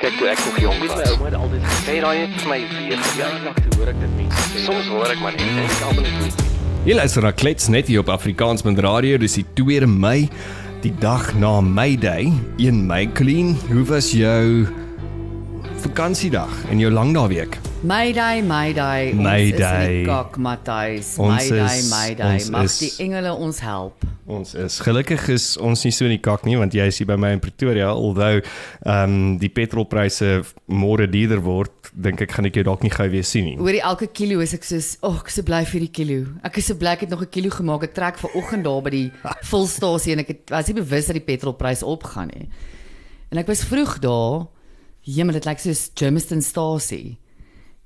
Kyk toe ek nog jonk was. My ouma het altyd gesê daai het vir my weer toe hoor ek dit mense sê. Soms hoor ek maar net en ek almal net. Jy luister na Klets net hier op Afrikaans met radio. Dis die 2 Mei, die dag na May Day. 1 Mei, Colleen, hoe was jou vakansiedag en jou langnaweek? Mayday, Mayday. Mayday. Ons is kak, Matthys. Mayday, Mayday. Mag is- die engele ons help. Ons is gelukkig is ons nie so in die kak nie want jy is hier by my in Pretoria alhoewel ehm um, die petrolpryse môre duurder word, dink ek gaan ek jou dalk nie gou weer sien nie. Oor die elke kilo is ek soos, "Ag, oh, ek is so bly vir die kilo." Ek is so bly ek het nog 'n kilo gemaak. Ek trek ver oggend daar by die volstasie en ek het was nie bewus dat die petrolprys opgaan nie. En ek was vroeg daar. Jemmel, dit lyk soos Germistonstasie.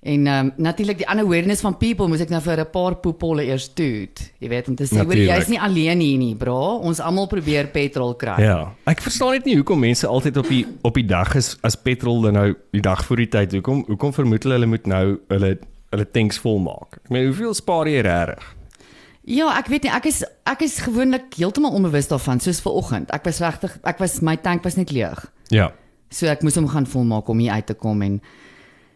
En um, natuurlik die ander awareness van people moes ek nou vir 'n paar poepolle eers toet. Jy weet om te sê, hoor jy's nie alleen hier nie, bro. Ons almal probeer petrol kry. Ja, ek verstaan net nie hoekom mense altyd op die op die dag is as petrol dan nou die dag voor die tyd. Hoekom hoekom vermoed hulle hulle moet nou hulle hulle tanks vol maak? Ek meen, hoeveel spaar jy regtig? Ja, ek weet nie, ek is ek is gewoonlik heeltemal onbewus daarvan, soos vanoggend. Ek was regtig ek was my tank was net leeg. Ja. So ek moes hom gaan volmaak om hier uit te kom en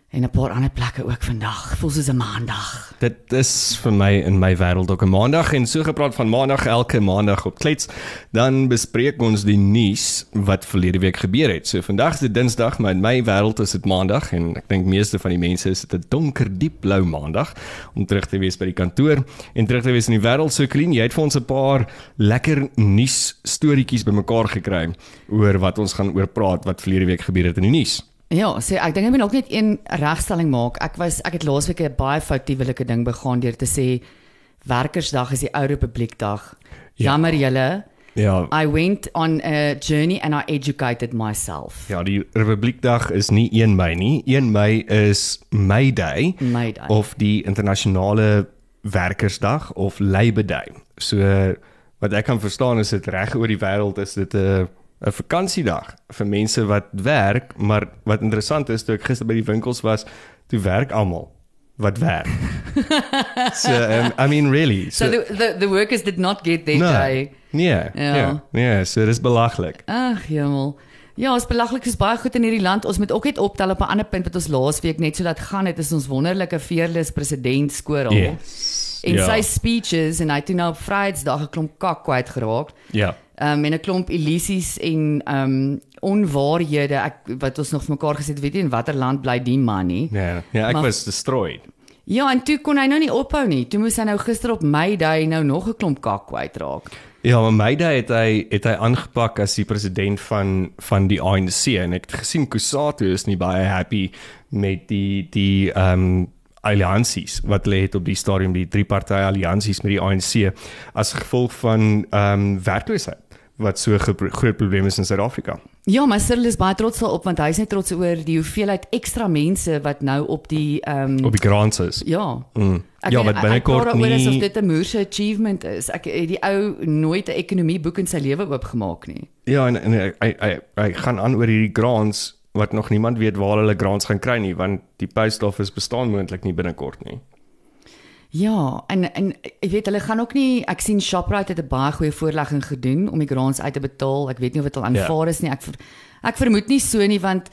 en 'n paar ander plekke ook vandag. Voel soos 'n maandag. Dit is vir my in my wêreld ook 'n maandag en so gepraat van maandag elke maandag op Klets, dan bespreek ons die nuus wat verlede week gebeur het. So vandag is dit Dinsdag, maar in my wêreld is dit maandag en ek dink meeste van die mense is dit 'n donker diep blou maandag om terug te wees by die kantoor en terug te wees in die wêreld. So Colleen, jy het vir ons 'n paar lekker nuus storieetjies bymekaar gekry oor wat ons gaan oor praat wat verlede week gebeur het in die nuus. Ja, so ek dink ek moet ook net een regstelling maak. Ek was ek het laasweek 'n baie foutiewe ding begaan deur te sê Werkersdag is die ou Republiekdag. Ja. Jammer julle. Ja, I went on a journey and I educated myself. Ja, die Republiekdag is nie 1 Mei nie. 1 Mei is May Day May Day. of die internasionale werkersdag of Labour Day. So wat ek kan verstaan is dit reg oor die wêreld is dit 'n 'n vakansiedag vir mense wat werk, maar wat interessant is toe ek gister by die winkels was, toe werk almal wat werk. so um, I mean really. So the, the the workers did not get their day. Nee. Ja. Ja. Nee, so dis belaglik. Ag, jemmel. Ja, ons belaglik is baie goed in hierdie land. Ons moet ook net optel op 'n ander punt wat ons laasweek net so laat gaan het is ons wonderlike fearless president skoral. Yes. En Ja. sy speeches en hy het toe nou op Vrydag 'n klomp kak kwyt geraak. Ja. Um, en 'n klomp illusies en um, onwaarhede ek wat ons nog vir mekaar gesê het, weet nie in watter land bly die man nie. Ja, ja ek Maar- was destroyed. Ja, en toe kon hy nou nie ophou nie. Toe moes hy nou gister op May Day nou nog 'n klomp kak kwytraak. Ja, maar Meida het hy het hy aangepak as die president van van die ANC en ek het gesien Kusatu is nie baie happy met die die ehm um, alliansies wat hulle het op die stadium die drie party alliansies met die ANC as gevolg van ehm um, werkloosheid wat so groot probleem is in Suid-Afrika. Ja, maar Cyril is baie trots daarop want hy is net trots oor die hoeveelheid ekstra mense wat nou op die ehm um, Op die grants is. ja. Mm. Ek Ja, wat ek- binnekort ek praat daaroor asof nie dit 'n moerse achievement is. Ek het die ou nooit 'n ekonomie boek in sy lewe oopgemaak nie. Ja, en, en hy, hy hy hy gaan aan oor hierdie grants wat nog niemand weet waar hulle grants gaan kry nie want die post office bestaan moontlik nie binnekort nie. Ja, en en ek weet hulle gaan ook nie ek sien Shoprite het 'n baie goeie voorlegging gedoen om die grants uit te betaal. Ek weet nie of dit al aanvaar Ja. is nie. Ek ver, ek vermoed nie so nie want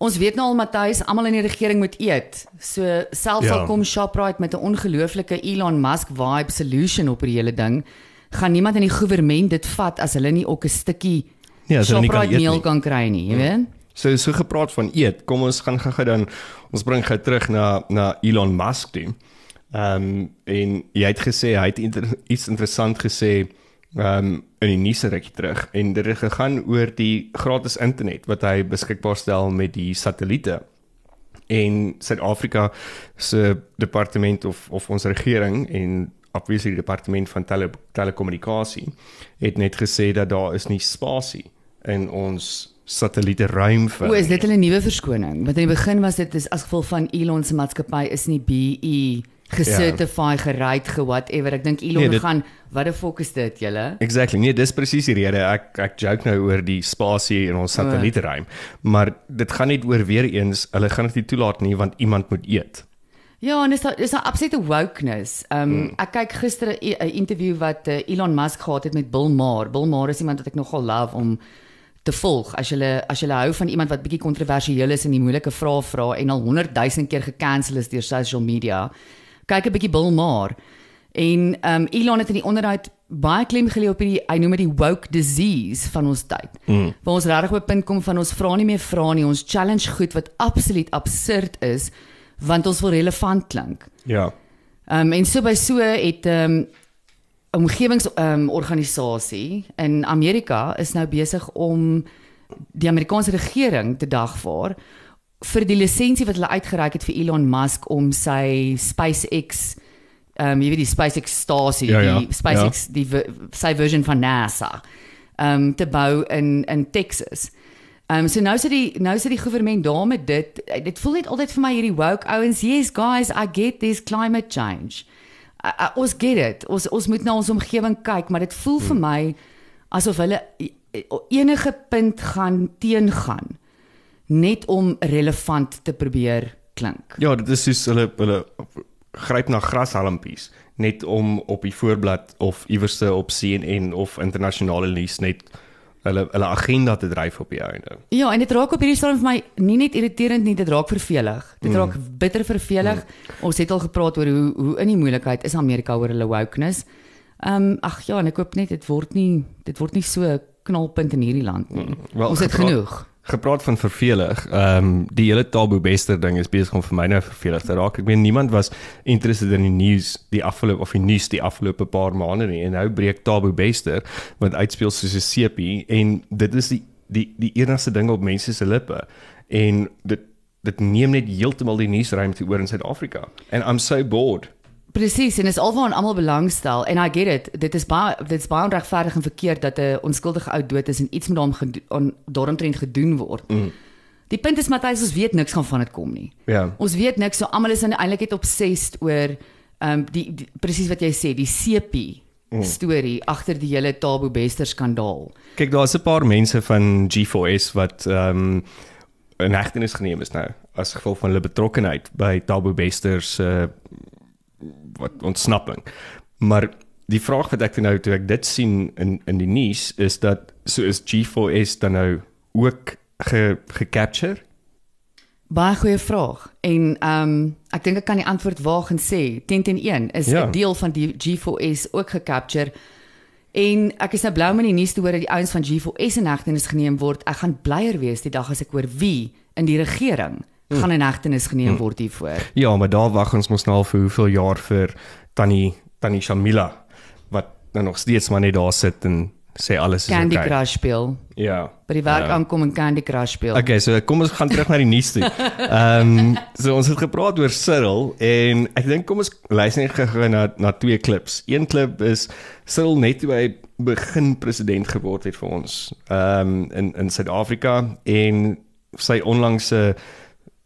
ons weet nou al Matthys, almal in die regering moet eet. So selfs Ja. al kom Shoprite met 'n ongelooflike Elon Musk vibe solution op die hele ding, gaan niemand in die regering dit vat as hulle nie ook 'n stukkie Ja, Shoprite meel kan kry nie, jy weet? So so gepraat van eet. Kom ons gaan gou-gou dan ons bring gou terug na na Elon Musk toe. Ehm um, en jy het gesê hy het inter, iets interessant gesê ehm um, in die nuus rukkie terug en dit het gegaan oor die gratis internet wat hy beskikbaar stel met die satelliete. En Suid-Afrika se departement of of ons regering en obviously die departement van tele, telekommunikasie het net gesê dat daar is nie spasie in ons satelliete ruim vir. O, is dit 'n nuwe verskoning? Want in die begin was dit is as gevolg van Elon se maatskappy is nie BE gecertify, gereid, ge whatever. Ek dink Elon Nee, dit- gaan wat die fok is dit julle? Exactly. Nee, dis presies die rede. Ek ek joke nou oor die spasie in ons satellietruim, maar dit gaan net oor weer eens, hulle gaan dit nie toelaat nie want iemand moet eet. Ja, en dis daar is 'n absolute wokeness. Ehm um, Hmm. ek kyk gister 'n 'n interview wat uh, Elon Musk gehad het met Bill Maher. Bill Maher is iemand wat ek nogal love om te volg as jy as jy hou van iemand wat bietjie kontroversieel is en die moeilike vrae vra en al 100 000 keer gekansel is deur social media. Kyk 'n bietjie Bill Maher. En ehm um, Elon het in die onderhoud baie klem gelê op die hy noem dit die woke disease van ons tyd. Mm. Waar ons regtig op 'n punt kom van ons vra nie meer vra nie, ons challenge goed wat absoluut absurd is want ons wil relevant klink. Ja. Ehm um, en so by so het ehm um, omgewings ehm um, organisasie in Amerika is nou besig om die Amerikaanse regering te dagvaar vir die lisensie wat hulle uitgereik het vir Elon Musk om sy SpaceX ehm um, jy weet die SpaceX stasie Ja, ja. die SpaceX Ja. die sy version van NASA ehm um, te bou in in Texas. Ehm um, so nou sit die nou sit die regering daar met dit. Dit voel net altyd vir my hierdie woke ouens. Yes guys, I get this climate change. Uh, uh, ons get it. Ons ons moet na ons omgewing kyk, maar dit voel vir my asof hulle enige punt gaan teengaan net om relevant te probeer klink. Ja, dit is soos hulle hulle gryp na grashalmpies net om op die voorblad of iewerste op CNN of internasionale nuus net hulle hulle agenda te dryf op die einde. Ja, en dit raak op hierdie stadium vir my nie net irriterend nie, dit raak vervelig. Dit mm. raak bitter vervelig. Mm. Ons het al gepraat oor hoe hoe in die moeilikheid is Amerika oor hulle wokeness. Ehm um, ag ja, en ek hoop net dit word nie dit word nie so knalpunt in hierdie land nie. Mm. Wel, Ons het gepraat- genoeg. Gepraat van vervelig. Ehm um, die hele Tabu Bester ding is besig om vir my nou vervelig te raak. Ek meen niemand was interested in die nuus die afgelope of die nuus die afgelope paar maande nie en nou breek Tabu Bester wat uitspeel soos 'n sepie en dit is die die die enigste ding op mense se lippe en dit dit neem net heeltemal die nuusruimte oor in Suid-Afrika. And I'm so bored. Presies, en is alwaar almal belangstel en I get it. Dit is baie dit is baie onregverdig en verkeerd dat 'n onskuldige ou dood is en iets met hom on- daaromtrent gedoen word. Mm. Die punt is Matthys, ons weet niks gaan van dit kom nie. Ja. Ons weet niks, so almal is eintlik net obsessed oor ehm um, die, die presies wat jy sê, die sepie storie agter die hele Tabo Bester skandaal. Kyk, daar's 'n paar mense van G4S wat ehm um, in hegtenis geneem is nou as gevolg van hulle betrokkeheid by Tabu Bester se wat ontsnapping. Maar die vraag wat ek nou toe ek dit sien in in die nuus is dat so is G4S dan nou ook ge gecapture? Baie goeie vraag. En ehm um, ek dink ek kan die antwoord waag en sê 10 teen 1 is 'n Ja. deel van die G4S ook gecapture. En ek is nou bly met die nuus te hoor dat die ouens van G4S in hegtenis geneem word. Ek gaan blyer wees die dag as ek hoor wie in die regering Hm. gaan in hegtenis geneem word hiervoor. Ja, maar daar wag ons mos nou al vir hoeveel jaar vir Tannie Tannie Shamila wat nou nog steeds maar net daar sit en sê alles is Candy okay. Crush speel. Ja. By die werk Ja. aankom en Candy Crush speel. Okay, so kom ons gaan terug na die nuus toe. Ehm um, so ons het gepraat oor Cyril en ek dink kom ons luister net gou na na twee klips. Een klip is Cyril net toe hy begin president geword het vir ons ehm um, in in Suid-Afrika en sy onlangse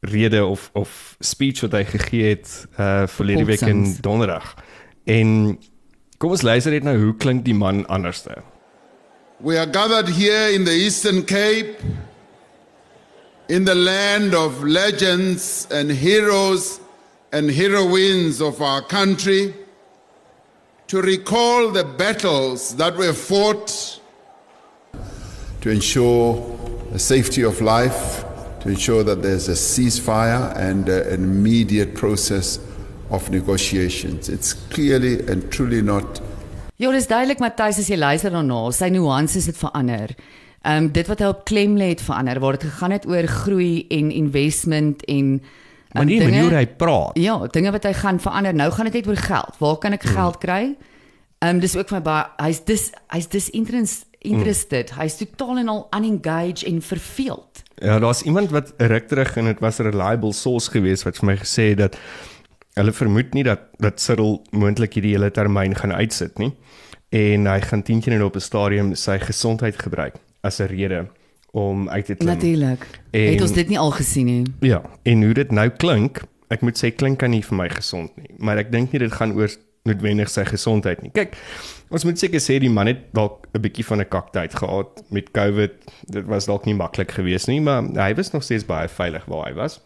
rede of of speech wat hy gegee het uh verlede week in. Donderdag. En kom ons luister net nou hoe klink die man anderste. We are gathered here in the Eastern Cape, in the land of legends and heroes and heroines of our country, to recall the battles that were fought to ensure the safety of life, to ensure that there's a ceasefire and uh, an immediate process of negotiations. It's clearly and truly not Ja, dis duidelik Matthys as jy luister daarna, sy nuances het verander. Ehm um, dit wat hy op klem lê het verander, waar dit gegaan het oor groei en investment en Maar um, nie die manier hoe hy praat. Ja, dinge wat hy gaan verander. Nou gaan dit net oor geld. Waar kan ek geld kry? Ehm um, dis ook vir my baie hy's dis hy's dis interest, interested. Mm. Hy's totaal en al unengaged en verveeld. Ja, daar's iemand wat ruk terug en dit was 'n reliable source geweest wat vir my gesê het dat hulle vermoed nie dat dat Cyril moontlik hierdie hele termyn gaan uitsit nie. En hy gaan teen teen op 'n stadium sy gesondheid gebruik as 'n rede om uit te klim. Natuurlik. En- Het ons dit nie al gesien nie? Ja, en hoe dit nou klink, ek moet sê klink kan nie vir my gesond nie, maar ek dink nie dit gaan oor noodwendig sy gesondheid nie. Kyk, ons moet seker sê die man het dalk 'n bietjie van 'n kaktyd gehad met COVID. Dit was dalk nie maklik geweest nie, maar hy was nog steeds baie veilig waar hy was.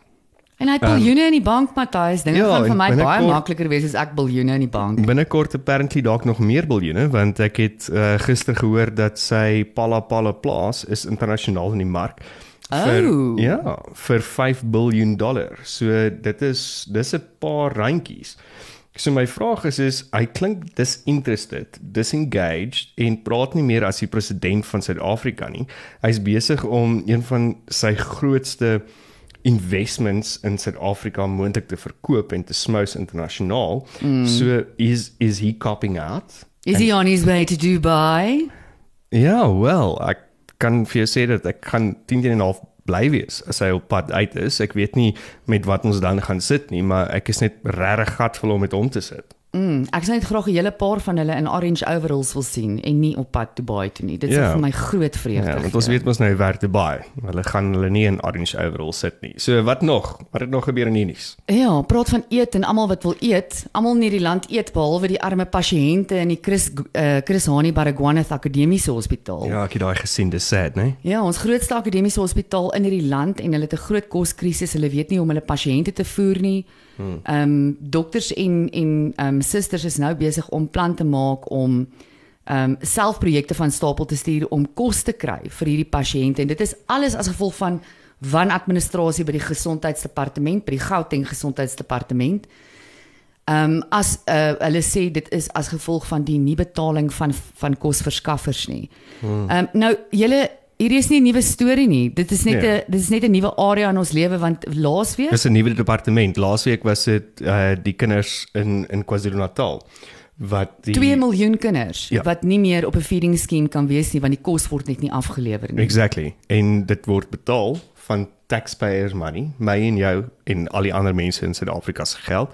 En hy het biljoene in die bank, Matthys. Dinge ja, gaan vir en my baie makliker wees as ek biljoene in die bank. Binnekort apparently dalk nog meer biljoene want ek het uh, gister gehoor dat sy Pala Pala plaas is internasionaal in die mark. Vir, Oh. ja, vir 5 biljoen dollar. So dit is dis 'n paar randjies. So my vraag is is hy klink disinterested, disengaged en praat nie meer as die president van Suid-Afrika nie. Hy's besig om een van sy grootste investments in Suid-Afrika moontlik te verkoop en te smous internasionaal. Mm. So is is he copping out? Is he on his way to Dubai? Ja, wel, ek kan vir jou sê dat ek gaan 10 en 'n half bly wees as hy op pad uit is. Ek weet nie met wat ons dan gaan sit nie, maar ek is net regtig om met hom te sit. Mm, ek sou net graag 'n hele paar van hulle in orange overalls wil sien en nie op pad Dubai toe nie. Dit is Ja. vir my groot vreugde. Ja, want ons weet mos nou hy werk Dubai. Hulle gaan hulle nie in orange overall sit nie. So wat nog? Wat het nog gebeur in die nuus? Ja, praat van eet en almal wat wil eet. Almal in hierdie land eet behalwe die arme pasiënte in die Chris uh, Chris Hani Baragwanath Akademiese Hospitaal. Ja, ek het daai gesien, dis sad, né? Ja, ons grootste akademiese hospitaal in hierdie land en hulle het 'n groot koskrisis. Hulle weet nie hoe om hulle pasiënte te voer nie. Ehm um, dokters en en ehm um, susters is nou besig om plan te maak om ehm um, selfprojekte van stapel te stuur om kos te kry vir hierdie pasiënte en dit is alles as gevolg van wanadministrasie by die gesondheidsdepartement, by die Gauteng gesondheidsdepartement. Ehm um, as uh, hulle sê dit is as gevolg van die nie betaling van van kosverskaffers nie. Ehm um, nou julle hierdie is nie 'n nuwe storie nie. Dit is net 'n Nee. dit is net 'n nuwe area in ons lewe want laasweek Dis 'n nuwe departement. Laasweek was dit uh die kinders in in KwaZulu-Natal wat die 2 miljoen kinders Ja. wat nie meer op 'n feeding skema kan wees nie want die kos word net nie afgelewer nie. Exactly. En dit word betaal van taxpayers money, my en jou en al die ander mense in Suid-Afrika se geld.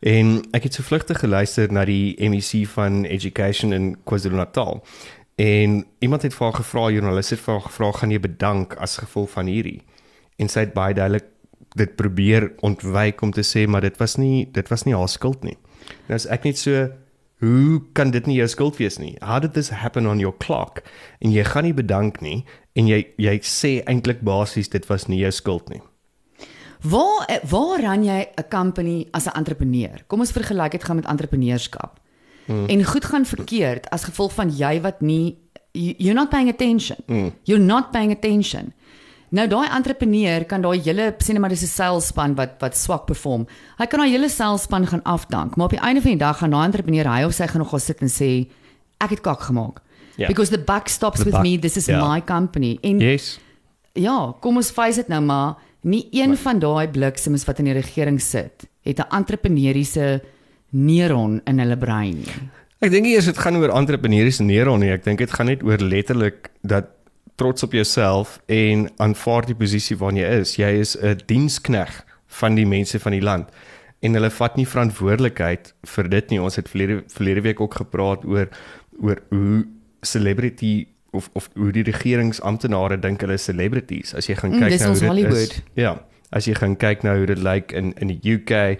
En ek het so vlugtig geluister na die MEC van Education in KwaZulu-Natal. En iemand het vir haar gevra, joernalis het vir haar gevra, gaan jy bedank as gevolg van hierdie? En sy het baie duidelik dit probeer ontwyk om te sê maar dit was nie dit was nie haar skuld nie. Nou as ek net so hoe kan dit nie jou skuld wees nie? How did this happen on your clock? En jy gaan nie bedank nie en jy jy sê eintlik basies dit was nie jou skuld nie. Waar waar ran jy 'n company as 'n entrepreneur? Kom ons vergelyk dit gaan met entrepreneurskap. Hmm. En goed gaan verkeerd as gevolg van jy wat nie you- you're not paying attention. Hmm. You're not paying attention. Nou daai entrepreneur kan daai hele sê net maar dis 'n salespan wat wat swak perform. Hy kan daai hele salespan gaan afdank, maar op die einde van die dag gaan daai entrepreneur hy of sy gaan nog gaan sit en sê ek het kak gemaak. Ja. Because the buck stops The with buck- me. This is ja. my company. En Yes. Ja, kom ons face dit nou maar, nie een van daai bliksems wat in die regering sit, het 'n entrepreneuriese neuron in hulle brein nie. Ek dink nie eers dit gaan oor entrepreneurs en neuron nie. Ek dink dit gaan net oor letterlik dat trots op jouself en aanvaar die posisie waarin jy is. Jy is 'n dienskneg van die mense van die land en hulle vat nie verantwoordelikheid vir dit nie. Ons het verlede verlede week ook gepraat oor oor hoe celebrity of of hoe die regeringsamptenare dink hulle is celebrities. As jy gaan Mm, kyk na ons hoe dit is. Hollywood. Ja, as jy gaan kyk na hoe dit lyk in in die UK, ehm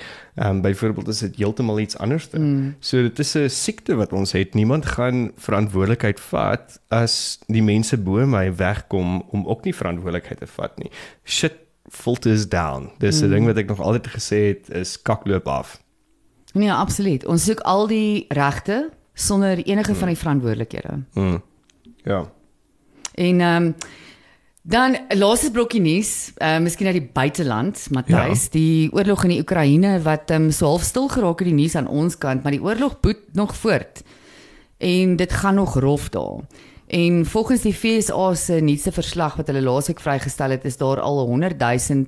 um, byvoorbeeld is dit heeltemal iets anders. Mm. So dit is 'n siekte wat ons het. Niemand gaan verantwoordelikheid vat as die mense bo my wegkom om ook nie verantwoordelikheid te vat nie. Shit filters down. Dis 'n mm. ding wat ek nog altyd gesê het is kakloop af. Nee, absoluut. Ons soek al die regte sonder enige van die verantwoordelikhede. Mm. Ja. En ehm um, dan laaste brokkie nuus, uh, miskien uit die buiteland, Matthys, ja. die oorlog in die Oekraïne wat ehm um, so half stil geraak het die nuus aan ons kant, maar die oorlog boet nog voort. En dit gaan nog rof daar. En volgens die FSA se nuutste verslag wat hulle laasweek vrygestel het, is daar al 100 000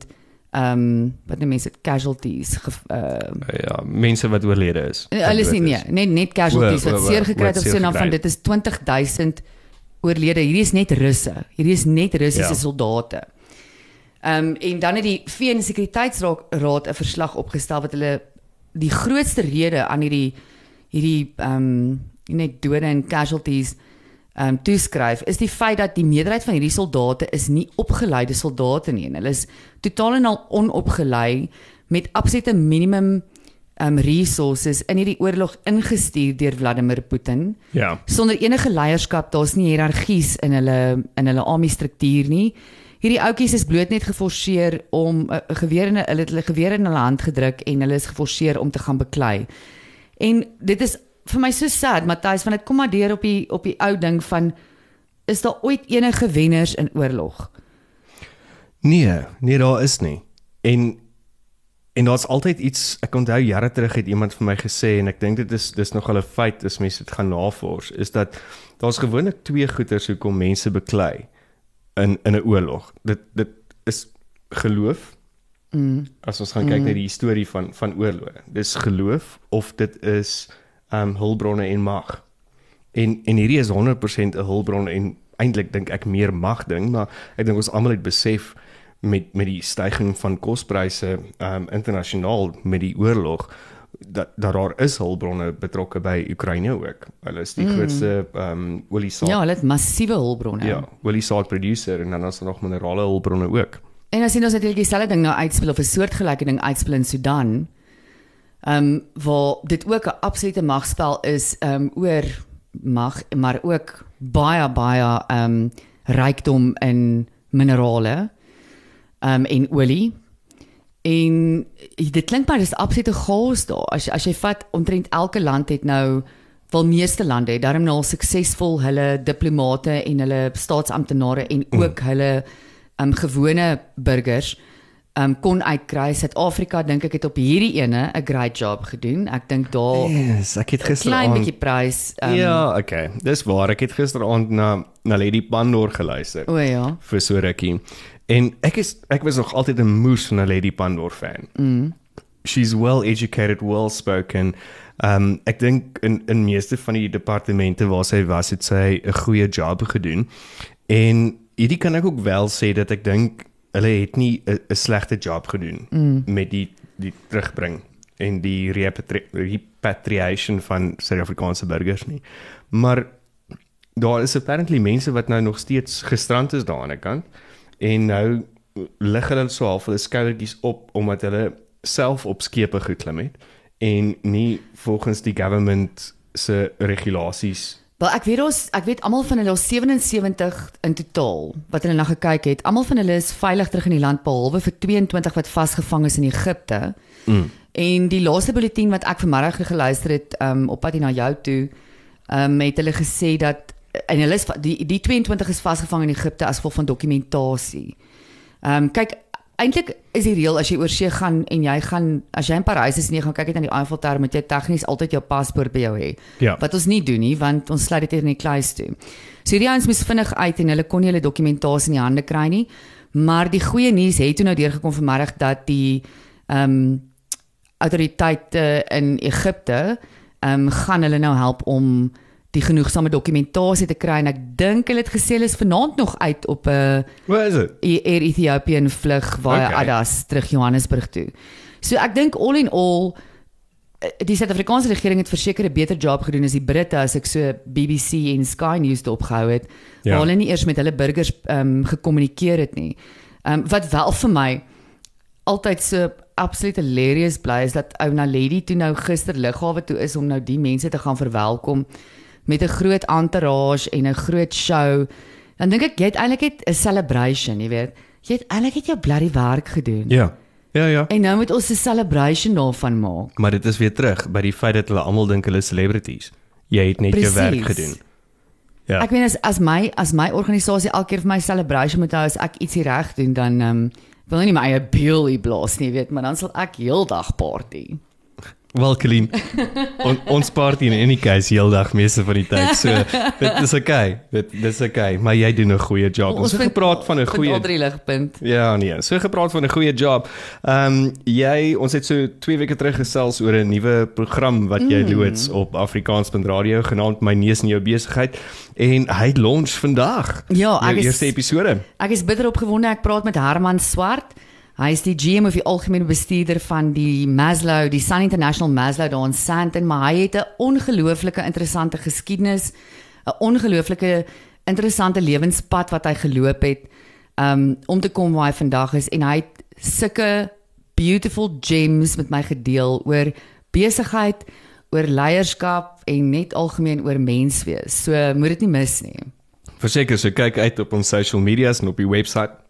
ehm um, wat noem mense casualties ge, uh, Ja, mense wat oorlede is. Hulle is nie nee, net net casualties O, o, wat o, seer gekry het wat of so nou gekry van dit is 20000 oorlede. Hierdie is net Russe. Hierdie is net Russiese Ja. soldate. Ehm um, en dan het die VN Sekuriteitsraad raad 'n verslag opgestel wat hulle die grootste rede aan hierdie hierdie ehm um, net dode en casualties ehm um, toeskryf is die feit dat die meerderheid van hierdie soldate is nie opgeleide soldate nie en hulle is totaal en al onopgelei met absolute minimum um resources in hierdie oorlog ingestuur deur Vladimir Putin Ja. sonder enige leierskap daar's nie hiërargies in hulle in hulle army struktuur nie hierdie ouetjies is bloot net geforseer om 'n 'n geweer in hulle hulle geweer in hulle hand gedruk en hulle is geforseer om te gaan beklei. En dit is vir my so sad, Matthys, want dit kom maar deur op die op die ou ding van is daar ooit enige wenners in oorlog? Nee, nee daar is nie. En en daar's altyd iets ek onthou jare terug het iemand vir my gesê en ek dink dit is dis nogal 'n feit as mense dit gaan navors is dat daar's gewoonlik twee goeters hoekom mense beklei in in 'n oorlog. Dit dit is geloof. Mm. As ons gaan kyk mm. na die storie van van oorloë. Dis geloof of dit is ehm um, hulpbronne en mag. En en hierdie is 100% 'n hulpbron en eintlik dink ek meer mag ding, maar ek dink ons almal het besef met met die stygings van kospryse um, internasionaal met die oorlog dat dat daar is hulpbronne betrokke by Oekraïne ook. Hulle is die mm. grootste ehm um, oliesaad Ja, hulle het massiewe hulpbronne. ja, oliesaad producer en dan is daar nog minerale hulpbronne ook. En as jy ons natuurlik dieselfde ding nou uitspeel of 'n soortgelyke ding uitspeel in Sudan, ehm um, waar dit ook 'n absolute magspel is ehm um, oor mag, maar ook baie baie ehm um, rykdom in minerale um, en olie. En dit klink maar dis absolute chaos daar. As as jy vat omtrent elke land het nou wel meeste lande het daarom nou al suksesvol hulle diplomate en hulle staatsamptenare en ook mm. hulle um gewone burgers um kon uitkry. Suid-Afrika dink ek het op hierdie ene 'n great job gedoen. Ek dink daar Yes, ek het gister klein bietjie prys um Ja, okay. Dis waar. Ek het gisteraand na na Lady Pandor geluister. O ja. vir so rukkie. En ek is ek was nog altyd 'n moes van 'n Lady Pandor fan. Mm. She's well educated, well spoken. Um ek dink in in meeste van die departemente waar sy was, het sy 'n goeie job gedoen. En hierdie kan ek ook wel sê dat ek dink hulle het nie 'n slegte job gedoen mm. met die die terugbring en die repatri repatriation van Suid-Afrikaanse burgers nie. Maar daar is apparently mense wat nou nog steeds gestrand is daar aan die kant en nou lig hulle so half hulle skouertjies op omdat hulle self op skepe geklim het en nie volgens die government se regulasies Wel ek weet ons ek weet almal van hulle is 77 in totaal wat hulle na gekyk het. Almal van hulle is veilig terug in die land behalwe vir 22 wat vasgevang is in Egipte. Mm. En die laaste bulletin wat ek vanmiddag geluister het um, op pad na jou toe, um, het hulle gesê dat en hulle is die die 22 is vasgevang in Egipte as gevolg van dokumentasie. Ehm um, kyk eintlik is die reël as jy oor see gaan en jy gaan as jy in Parys is en jy gaan kyk net aan die Eiffeltower moet jy tegnies altyd jou paspoort by jou hê. Ja. Wat ons nie doen nie want ons sluit dit in die kluis toe. So die ouens moes vinnig uit en hulle kon nie hulle dokumentasie in die hande kry nie. Maar die goeie nuus het toe nou deurgekom vanmiddag dat die ehm um, autoriteite in Egipte ehm um, gaan hulle nou help om die genoegsame dokumentasie te kry en ek dink hulle het gesê hulle is vanaand nog uit op 'n Wat is dit? Air Ethiopian vlug via Okay. Adas terug Johannesburg toe. So ek dink all in all eh, die Suid-Afrikaanse regering het verseker 'n beter job gedoen as die Britte as ek so BBC en Sky News dopgehou het. Ja. Waar hulle nie eers met hulle burgers ehm um, gekommunikeer het nie. Ehm um, wat wel vir my altyd so absoluut hilarious bly is dat ou Naledi toe nou gister lughawe toe is om nou die mense te gaan verwelkom met 'n groot entourage en 'n groot show. Dan dink ek jy het eintlik net 'n celebration, jy weet. Jy het eintlik net jou bloody werk gedoen. Ja. Ja ja. En nou moet ons 'n celebration daarvan maak. Maar dit is weer terug by die feit dat hulle almal dink hulle is celebrities. Jy het net Precies. jou werk gedoen. Ja. Ek meen as as my as my organisasie elke keer vir my celebration moet hou as ek ietsie reg doen dan ehm um, wil nie my eie beelie blaas nie, weet, maar dan sal ek heeldag party. Wel Colleen. On, ons party in any case heeldag meeste van die tyd. So dit is okay. Dit dis okay, maar jy doen 'n goeie job. Ons het vind- gepraat van 'n goeie drie ligpunt. Ja nee, so gepraat van 'n goeie job. Ehm um, jy ons het so 2 weke terug gesels oor 'n nuwe program wat jy mm. loods op Afrikaans.radio genaamd My neus in jou besigheid en hy launch vandag. Ja, ek jou is- eerste episode. Ek is bitter opgewonde. Ek praat met Herman Swart. Hy is die GM of die algemene bestuurder van die Maslow, die Sun International Maslow daar in Sandton, maar hy het 'n ongelooflike interessante geskiedenis, 'n ongelooflike interessante lewenspad wat hy geloop het um om te kom waar hy vandag is en hy het sulke beautiful gems met my gedeel oor besigheid, oor leierskap en net algemeen oor menswees. So moet dit nie mis nie. Verseker, so kyk uit op ons social medias en op die webwerf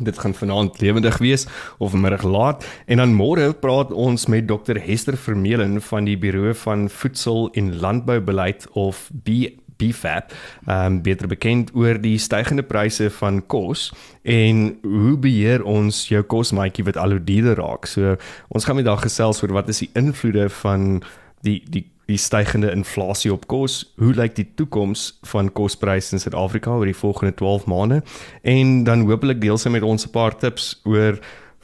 Dit gaan vanaand lewendig wees of middag laat en dan môre praat ons met Dr Hester Vermeulen van die Buro van Voedsel en Landboubeleid of B BFAP, ehm um, beter bekend oor die stygende pryse van kos en hoe beheer ons jou kosmaatjie wat al hoe duurder raak. So ons gaan met daag gesels oor wat is die invloede van die die die stygende inflasie op kos, hoe lyk die toekoms van kospryse in Suid-Afrika oor die volgende 12 maande en dan hopelik deel sy met ons 'n paar tips oor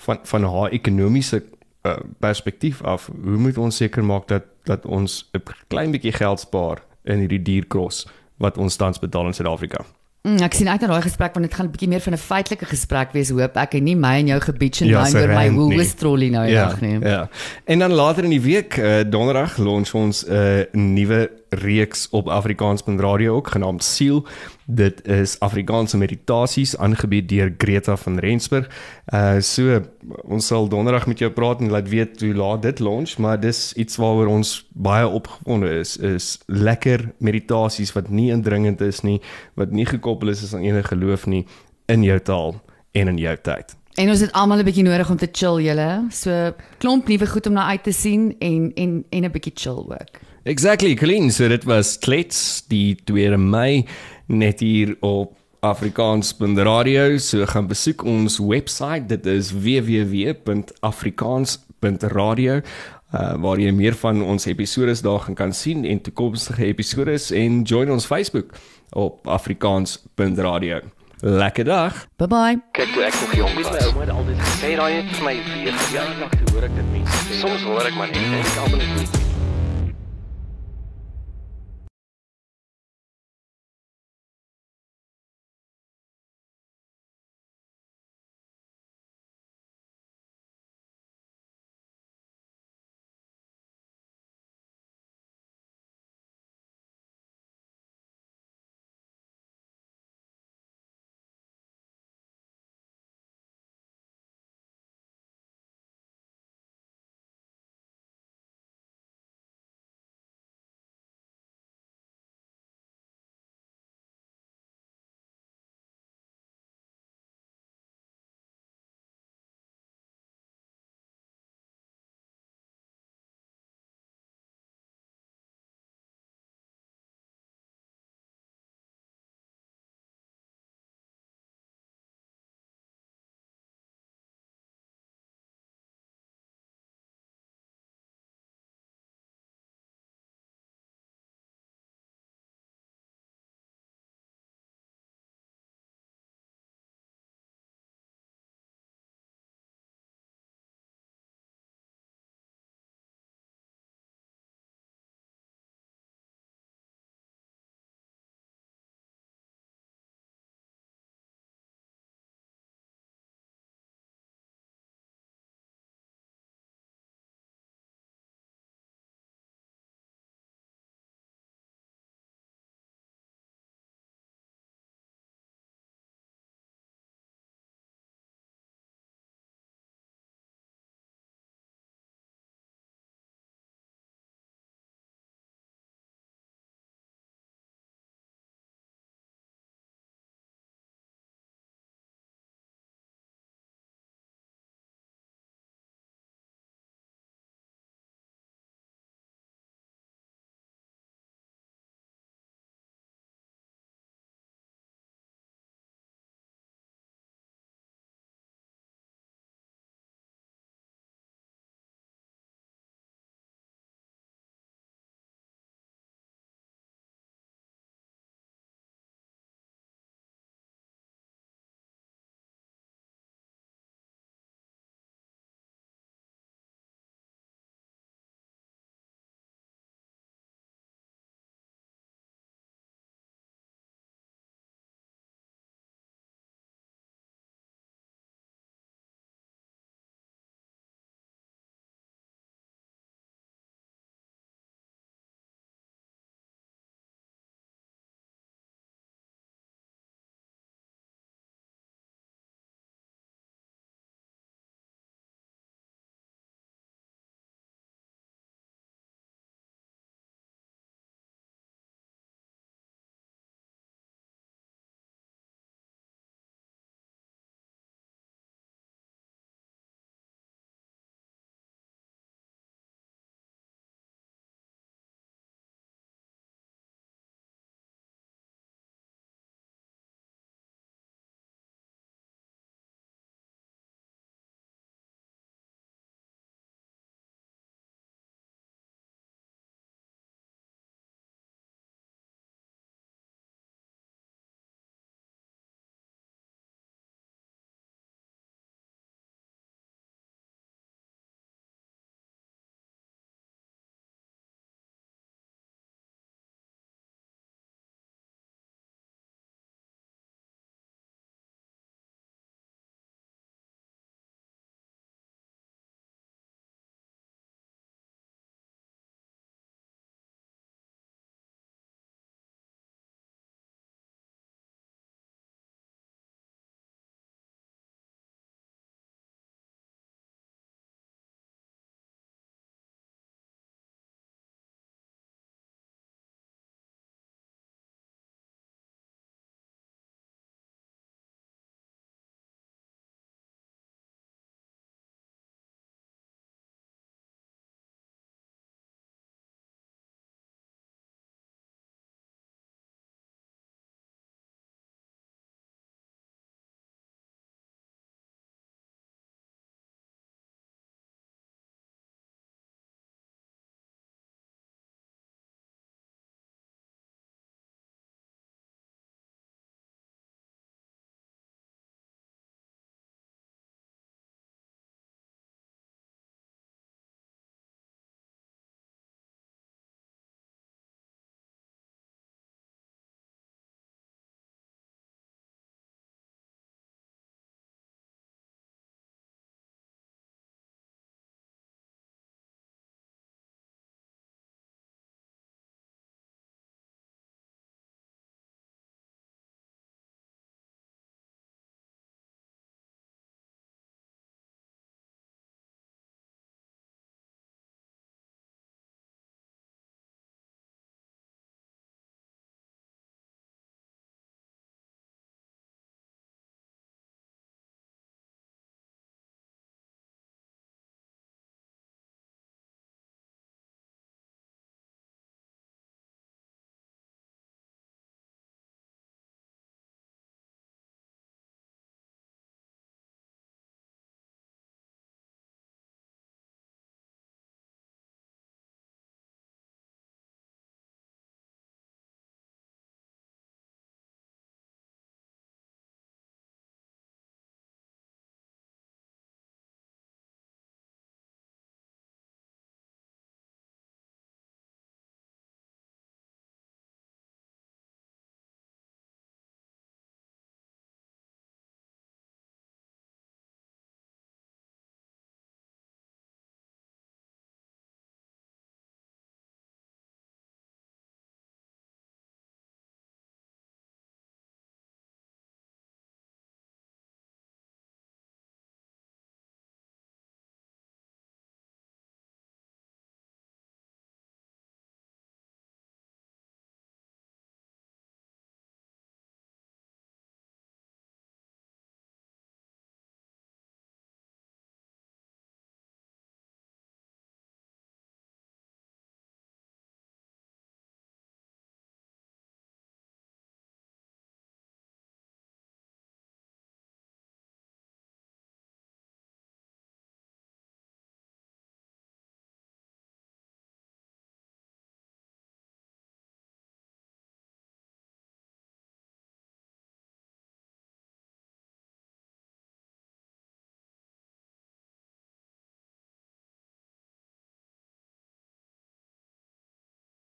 van van haar ekonomiese uh, perspektief af. Hoe moet ons seker maak dat dat ons 'n klein bietjie geld spaar in hierdie duur kos wat ons tans betaal in Suid-Afrika? Mm, ek sien uit na daai gesprek want dit gaan 'n bietjie meer van 'n feitelike gesprek wees hoop ek en nie my en jou gebied en Ja, dan oor my. Woolworths trolley nou Ja, eendag nie. ja. En dan later in die week, uh, donderdag, launch ons 'n uh, nuwe reeks op Afrikaans.radio ook genaamd Siel. Dit is Afrikaanse meditasies aangebied deur Greta van Rensburg. Uh so ons sal donderdag met jou praat en laat weet hoe laat dit launch, maar dis iets waaroor ons baie opgewonde is, is lekker meditasies wat nie indringend is nie, wat nie gekoppel is aan enige geloof nie in jou taal en in jou tyd. En ons het almal 'n bietjie nodig om te chill julle. So klomp nuwe goed om na uit te sien en en en 'n bietjie chill ook. Exactly, Colleen, so dit was Klets die 2 Mei net hier op Afrikaans.radio. So gaan besoek ons webwerf. Dit is www.afrikaans.radio. Uh waar jy meer van ons episode daar gaan kan sien en toekomstige episode en join ons Facebook op afrikaans.radio. Lekker dag. Bye bye. Kyk toe ek nog jong was, my ouma altyd gesê daai het vir my vier jaar lank hoor ek dit mense sê. Soms hoor ek maar net en ek almal net